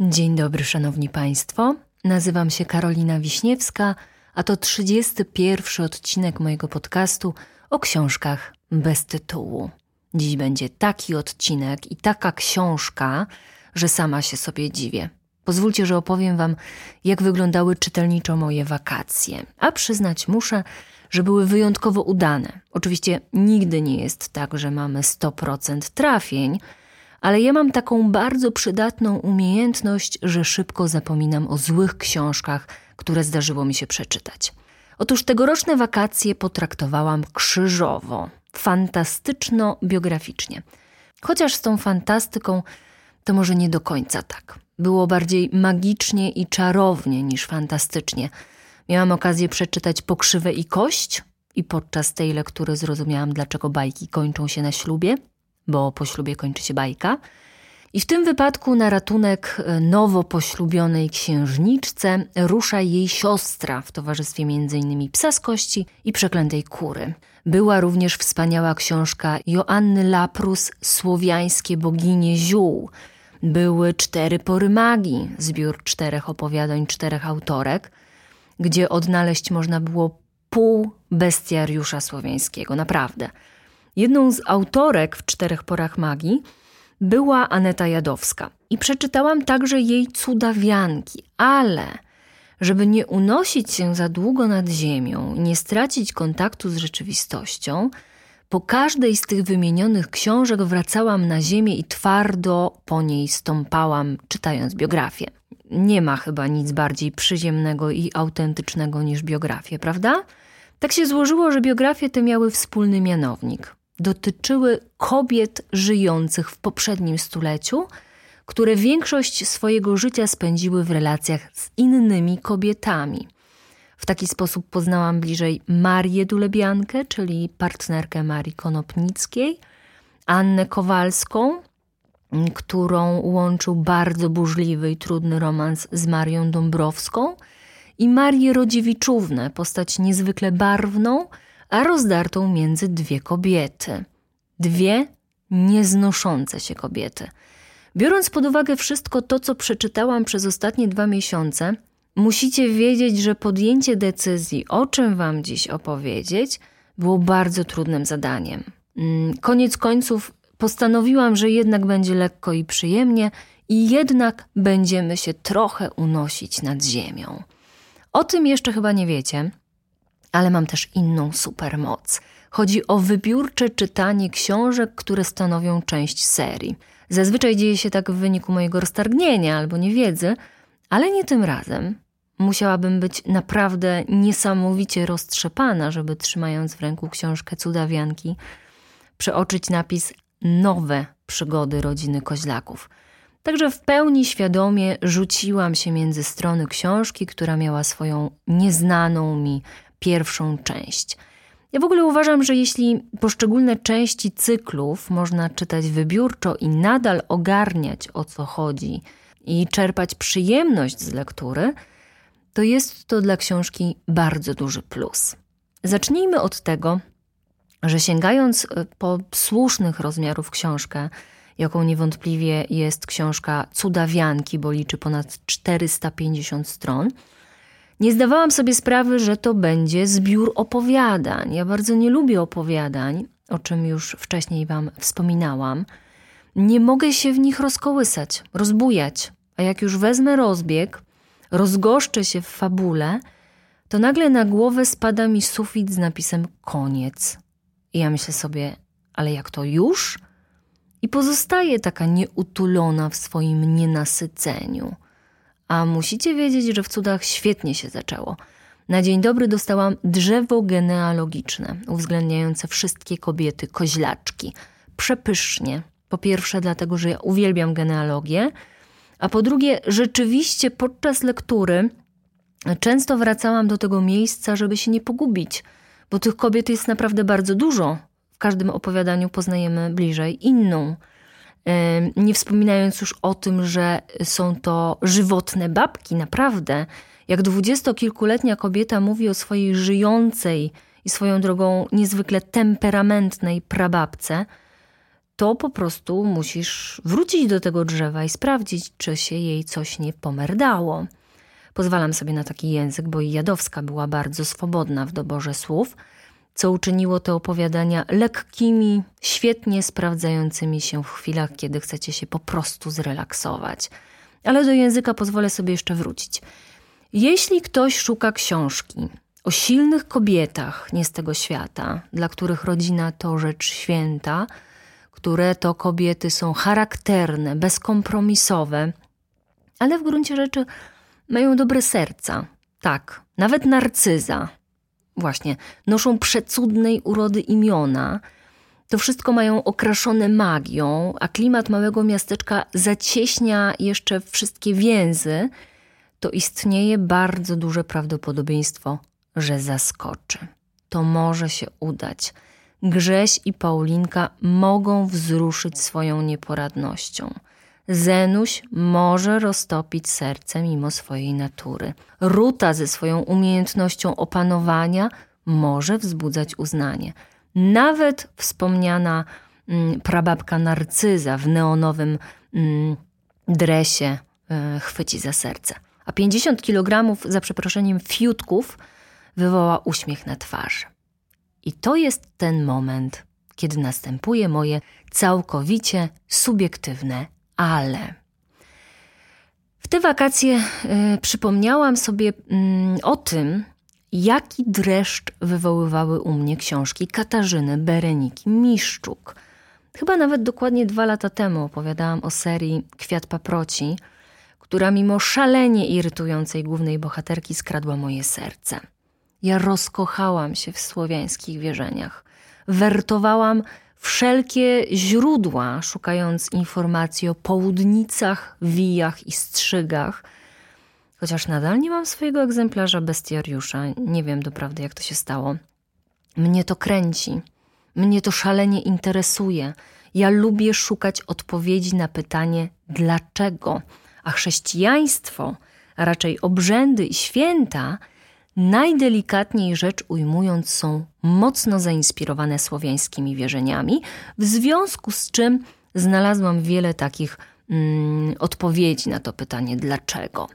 Dzień dobry, szanowni państwo. Nazywam się Karolina Wiśniewska, a to 31 odcinek mojego podcastu o książkach bez tytułu. Dziś będzie taki odcinek i taka książka, że sama się sobie dziwię. Pozwólcie, że opowiem Wam, jak wyglądały czytelniczo moje wakacje. A przyznać muszę, że były wyjątkowo udane. Oczywiście nigdy nie jest tak, że mamy 100% trafień, ale ja mam taką bardzo przydatną umiejętność, że szybko zapominam o złych książkach, które zdarzyło mi się przeczytać. Otóż tegoroczne wakacje potraktowałam krzyżowo, fantastyczno-biograficznie. Chociaż z tą fantastyką to może nie do końca tak. Było bardziej magicznie i czarownie niż fantastycznie. Miałam okazję przeczytać Pokrzywę i Kość i podczas tej lektury zrozumiałam, dlaczego bajki kończą się na ślubie, bo po ślubie kończy się bajka. I w tym wypadku na ratunek nowo poślubionej księżniczce rusza jej siostra w towarzystwie m.in. psa z kości i przeklętej kury. Była również wspaniała książka Joanny Laprus Słowiańskie boginie ziół. Były cztery pory magii, zbiór czterech opowiadań czterech autorek, gdzie odnaleźć można było pół bestiariusza słowiańskiego, naprawdę. Jedną z autorek w czterech porach magii była Aneta Jadowska i przeczytałam także jej cudawianki, ale żeby nie unosić się za długo nad ziemią i nie stracić kontaktu z rzeczywistością, po każdej z tych wymienionych książek wracałam na ziemię i twardo po niej stąpałam, czytając biografię. Nie ma chyba nic bardziej przyziemnego i autentycznego niż biografie, prawda? Tak się złożyło, że biografie te miały wspólny mianownik. Dotyczyły kobiet żyjących w poprzednim stuleciu, które większość swojego życia spędziły w relacjach z innymi kobietami. W taki sposób poznałam bliżej Marię Dulebiankę, czyli partnerkę Marii Konopnickiej, Annę Kowalską, którą łączył bardzo burzliwy i trudny romans z Marią Dąbrowską, i Marię Rodziewiczównę, postać niezwykle barwną, a rozdartą między dwie kobiety. Dwie nieznoszące się kobiety. Biorąc pod uwagę wszystko to, co przeczytałam przez ostatnie dwa miesiące, musicie wiedzieć, że podjęcie decyzji, o czym Wam dziś opowiedzieć, było bardzo trudnym zadaniem. Mm, koniec końców postanowiłam, że jednak będzie lekko i przyjemnie, i jednak będziemy się trochę unosić nad ziemią. O tym jeszcze chyba nie wiecie, ale mam też inną supermoc. Chodzi o wybiórcze czytanie książek, które stanowią część serii. Zazwyczaj dzieje się tak w wyniku mojego roztargnienia albo niewiedzy, ale nie tym razem. Musiałabym być naprawdę niesamowicie roztrzepana, żeby trzymając w ręku książkę cudawianki, przeoczyć napis Nowe przygody rodziny Koźlaków. Także w pełni świadomie rzuciłam się między strony książki, która miała swoją nieznaną mi pierwszą część. Ja w ogóle uważam, że jeśli poszczególne części cyklów można czytać wybiórczo i nadal ogarniać o co chodzi i czerpać przyjemność z lektury, to jest to dla książki bardzo duży plus. Zacznijmy od tego, że sięgając e, po słusznych rozmiarów książkę, jaką niewątpliwie jest książka Cudawianki, bo liczy ponad 450 stron, nie zdawałam sobie sprawy, że to będzie zbiór opowiadań. Ja bardzo nie lubię opowiadań, o czym już wcześniej Wam wspominałam. Nie mogę się w nich rozkołysać, rozbujać, a jak już wezmę rozbieg, rozgoszczę się w fabule, to nagle na głowę spada mi sufit z napisem koniec. I ja myślę sobie, ale jak to już? I pozostaje taka nieutulona w swoim nienasyceniu. A musicie wiedzieć, że w cudach świetnie się zaczęło. Na dzień dobry dostałam drzewo genealogiczne, uwzględniające wszystkie kobiety, koźlaczki. Przepysznie. Po pierwsze, dlatego, że ja uwielbiam genealogię, a po drugie, rzeczywiście podczas lektury często wracałam do tego miejsca, żeby się nie pogubić, bo tych kobiet jest naprawdę bardzo dużo. W każdym opowiadaniu poznajemy bliżej inną. Nie wspominając już o tym, że są to żywotne babki, naprawdę. Jak dwudziestokilkuletnia kobieta mówi o swojej żyjącej i swoją drogą niezwykle temperamentnej prababce, to po prostu musisz wrócić do tego drzewa i sprawdzić, czy się jej coś nie pomerdało. Pozwalam sobie na taki język, bo i Jadowska była bardzo swobodna w doborze słów, co uczyniło te opowiadania lekkimi, świetnie sprawdzającymi się w chwilach, kiedy chcecie się po prostu zrelaksować. Ale do języka pozwolę sobie jeszcze wrócić. Jeśli ktoś szuka książki o silnych kobietach nie z tego świata, dla których rodzina to rzecz święta, które to kobiety są charakterne, bezkompromisowe, ale w gruncie rzeczy mają dobre serca. Tak, nawet narcyza. Właśnie, noszą przecudnej urody imiona. To wszystko mają okraszone magią, a klimat małego miasteczka zacieśnia jeszcze wszystkie więzy, to istnieje bardzo duże prawdopodobieństwo, że zaskoczy. To może się udać. Grześ i Paulinka mogą wzruszyć swoją nieporadnością. Zenuś może roztopić serce mimo swojej natury. Ruta ze swoją umiejętnością opanowania może wzbudzać uznanie. Nawet wspomniana mm, prababka Narcyza w neonowym mm, dresie y, chwyci za serce. A 50 kg, za przeproszeniem, fiutków wywoła uśmiech na twarzy. I to jest ten moment, kiedy następuje moje całkowicie subiektywne ale. W te wakacje y, przypomniałam sobie y, o tym, jaki dreszcz wywoływały u mnie książki Katarzyny Bereniki Miszczuk. Chyba nawet dokładnie dwa lata temu opowiadałam o serii Kwiat paproci, która mimo szalenie irytującej głównej bohaterki skradła moje serce. Ja rozkochałam się w słowiańskich wierzeniach. Wertowałam wszelkie źródła, szukając informacji o południcach, wijach i strzygach. Chociaż nadal nie mam swojego egzemplarza bestiariusza, nie wiem doprawdy jak to się stało. Mnie to kręci, mnie to szalenie interesuje. Ja lubię szukać odpowiedzi na pytanie dlaczego, a chrześcijaństwo, a raczej obrzędy i święta – najdelikatniej rzecz ujmując, są mocno zainspirowane słowiańskimi wierzeniami, w związku z czym znalazłam wiele takich mm, odpowiedzi na to pytanie dlaczego.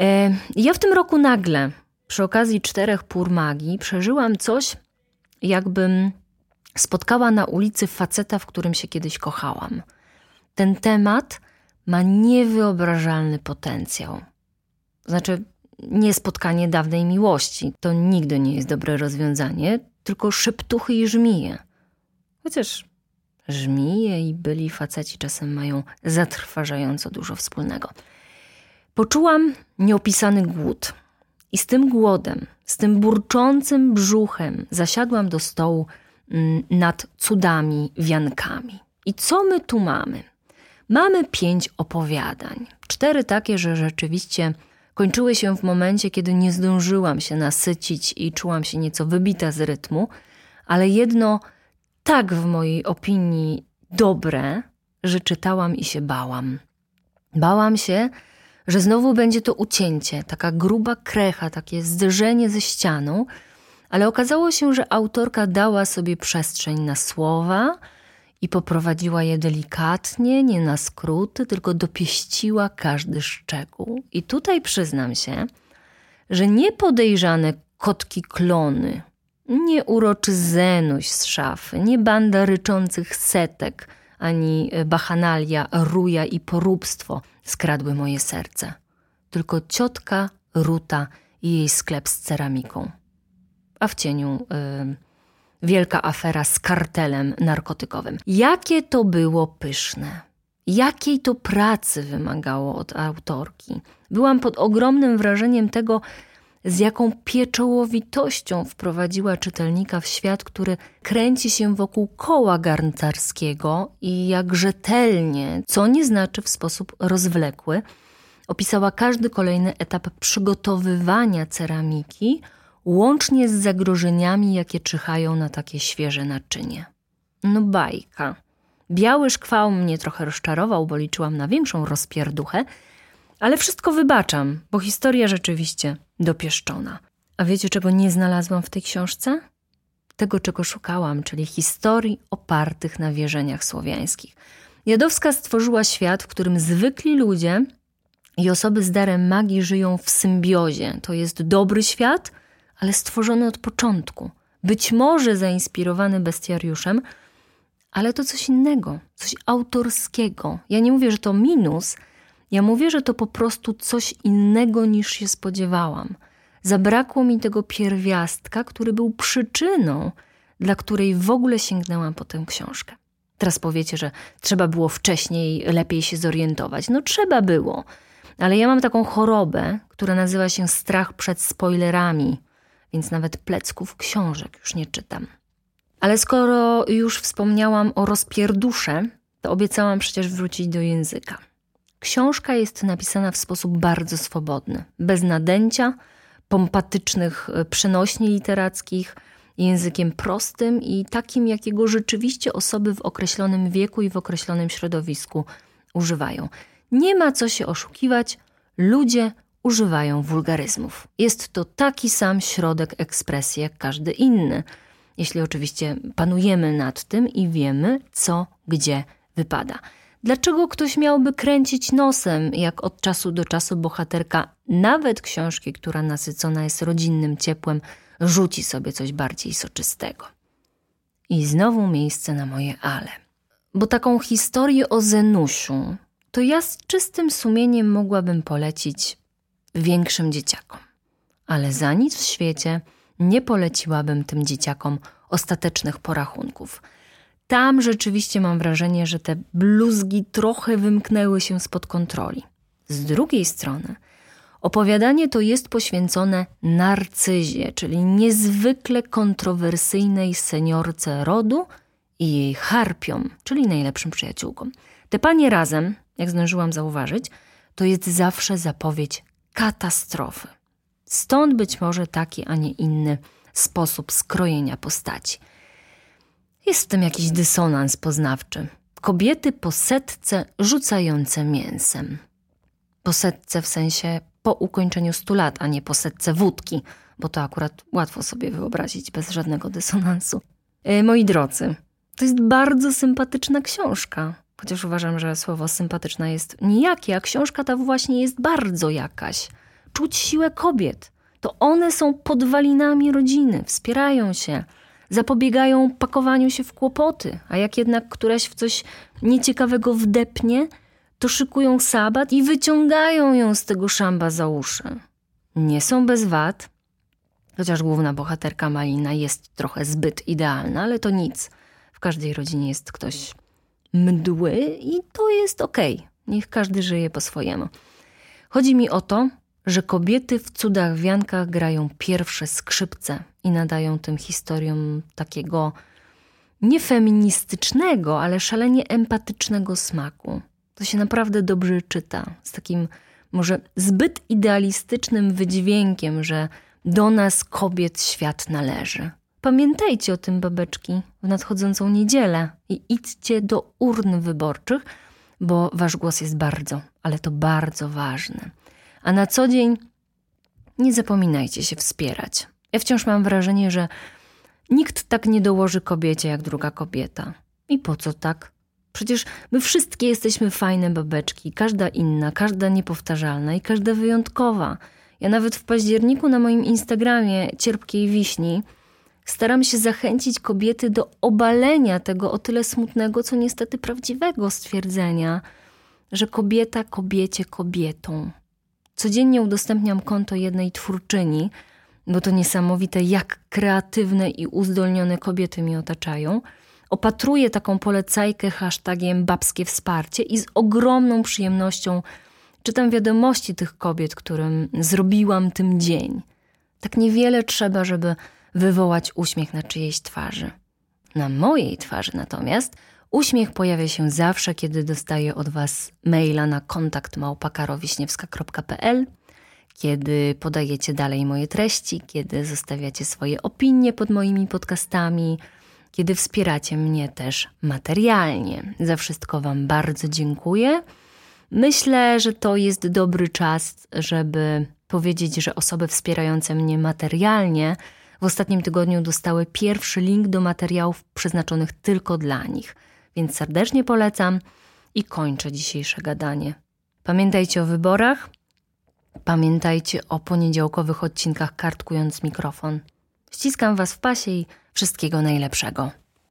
E, ja w tym roku nagle, przy okazji czterech pór magii, przeżyłam coś, jakbym spotkała na ulicy faceta, w którym się kiedyś kochałam. Ten temat ma niewyobrażalny potencjał. Znaczy, nie spotkanie dawnej miłości. To nigdy nie jest dobre rozwiązanie, tylko szeptuchy i żmije. Chociaż żmije i byli faceci czasem mają zatrważająco dużo wspólnego. Poczułam nieopisany głód. I z tym głodem, z tym burczącym brzuchem zasiadłam do stołu mm, nad cudami, wiankami. I co my tu mamy? Mamy pięć opowiadań. Cztery takie, że rzeczywiście kończyły się w momencie, kiedy nie zdążyłam się nasycić i czułam się nieco wybita z rytmu, ale jedno tak w mojej opinii dobre, że czytałam i się bałam. Bałam się, że znowu będzie to ucięcie, taka gruba krecha, takie zderzenie ze ścianą, ale okazało się, że autorka dała sobie przestrzeń na słowa, i poprowadziła je delikatnie, nie na skróty, tylko dopieściła każdy szczegół. I tutaj przyznam się, że niepodejrzane kotki klony, nie uroczy zenuś z szafy, nie banda ryczących setek, ani bachanalia, ruja i poróbstwo skradły moje serce, tylko ciotka Ruta i jej sklep z ceramiką. A w cieniu... Yy, wielka afera z kartelem narkotykowym. Jakie to było pyszne. Jakiej to pracy wymagało od autorki. Byłam pod ogromnym wrażeniem tego, z jaką pieczołowitością wprowadziła czytelnika w świat, który kręci się wokół koła garncarskiego i jak rzetelnie, co nie znaczy w sposób rozwlekły, opisała każdy kolejny etap przygotowywania ceramiki łącznie z zagrożeniami, jakie czyhają na takie świeże naczynie. No bajka. Biały szkwał mnie trochę rozczarował, bo liczyłam na większą rozpierduchę, ale wszystko wybaczam, bo historia rzeczywiście dopieszczona. A wiecie, czego nie znalazłam w tej książce? tego, czego szukałam, czyli historii opartych na wierzeniach słowiańskich. Jadowska stworzyła świat, w którym zwykli ludzie i osoby z darem magii żyją w symbiozie. To jest dobry świat, ale stworzony od początku. Być może zainspirowany bestiariuszem, ale to coś innego, coś autorskiego. Ja nie mówię, że to minus, ja mówię, że to po prostu coś innego niż się spodziewałam. Zabrakło mi tego pierwiastka, który był przyczyną, dla której w ogóle sięgnęłam po tę książkę. Teraz powiecie, że trzeba było wcześniej lepiej się zorientować. No trzeba było, ale ja mam taką chorobę, która nazywa się strach przed spoilerami, więc nawet plecków książek już nie czytam. Ale skoro już wspomniałam o rozpierdusze, to obiecałam przecież wrócić do języka. Książka jest napisana w sposób bardzo swobodny, bez nadęcia, pompatycznych e, przenośni literackich, językiem prostym i takim, jakiego rzeczywiście osoby w określonym wieku i w określonym środowisku używają. Nie ma co się oszukiwać, ludzie używają wulgaryzmów. Jest to taki sam środek ekspresji jak każdy inny, jeśli oczywiście panujemy nad tym i wiemy, co gdzie wypada. Dlaczego ktoś miałby kręcić nosem, jak od czasu do czasu bohaterka, nawet książki, która nasycona jest rodzinnym ciepłem, rzuci sobie coś bardziej soczystego? I znowu miejsce na moje ale. Bo taką historię o Zenusiu to ja z czystym sumieniem mogłabym polecić większym dzieciakom. Ale za nic w świecie nie poleciłabym tym dzieciakom ostatecznych porachunków – tam rzeczywiście mam wrażenie, że te bluzgi trochę wymknęły się spod kontroli. Z drugiej strony, opowiadanie to jest poświęcone narcyzie, czyli niezwykle kontrowersyjnej seniorce rodu i jej harpiom, czyli najlepszym przyjaciółkom. Te panie razem, jak zdążyłam zauważyć, to jest zawsze zapowiedź katastrofy. Stąd być może taki, a nie inny sposób skrojenia postaci. Jest w tym jakiś dysonans poznawczy. Kobiety po setce rzucające mięsem. Po setce w sensie po ukończeniu stu lat, a nie po setce wódki, bo to akurat łatwo sobie wyobrazić bez żadnego dysonansu. E, moi drodzy, to jest bardzo sympatyczna książka. Chociaż uważam, że słowo sympatyczna jest nijakie, a książka ta właśnie jest bardzo jakaś. Czuć siłę kobiet. To one są podwalinami rodziny, wspierają się zapobiegają pakowaniu się w kłopoty, a jak jednak któraś w coś nieciekawego wdepnie, to szykują sabat i wyciągają ją z tego szamba za uszy. Nie są bez wad, chociaż główna bohaterka Malina jest trochę zbyt idealna, ale to nic. W każdej rodzinie jest ktoś mdły i to jest okej. Okay. Niech każdy żyje po swojemu. Chodzi mi o to, że kobiety w cudach wiankach grają pierwsze skrzypce i nadają tym historiom takiego niefeministycznego, ale szalenie empatycznego smaku. To się naprawdę dobrze czyta, z takim może zbyt idealistycznym wydźwiękiem, że do nas kobiet świat należy. Pamiętajcie o tym, babeczki, w nadchodzącą niedzielę i idźcie do urn wyborczych, bo wasz głos jest bardzo, ale to bardzo ważny. A na co dzień nie zapominajcie się wspierać. Ja wciąż mam wrażenie, że nikt tak nie dołoży kobiecie jak druga kobieta. I po co tak? Przecież my wszystkie jesteśmy fajne babeczki, każda inna, każda niepowtarzalna i każda wyjątkowa. Ja nawet w październiku na moim Instagramie Cierpkiej Wiśni staram się zachęcić kobiety do obalenia tego o tyle smutnego, co niestety prawdziwego stwierdzenia, że kobieta kobiecie kobietą. Codziennie udostępniam konto jednej twórczyni, bo to niesamowite, jak kreatywne i uzdolnione kobiety mi otaczają. Opatruję taką polecajkę hashtagiem babskie wsparcie i z ogromną przyjemnością czytam wiadomości tych kobiet, którym zrobiłam tym dzień. Tak niewiele trzeba, żeby wywołać uśmiech na czyjejś twarzy. Na mojej twarzy natomiast uśmiech pojawia się zawsze, kiedy dostaję od Was maila na kontakt małpakarowiśniewska.pl kiedy podajecie dalej moje treści, kiedy zostawiacie swoje opinie pod moimi podcastami, kiedy wspieracie mnie też materialnie. Za wszystko Wam bardzo dziękuję. Myślę, że to jest dobry czas, żeby powiedzieć, że osoby wspierające mnie materialnie w ostatnim tygodniu dostały pierwszy link do materiałów przeznaczonych tylko dla nich. Więc serdecznie polecam i kończę dzisiejsze gadanie. Pamiętajcie o wyborach, pamiętajcie o poniedziałkowych odcinkach kartkując mikrofon. Ściskam Was w pasie i wszystkiego najlepszego.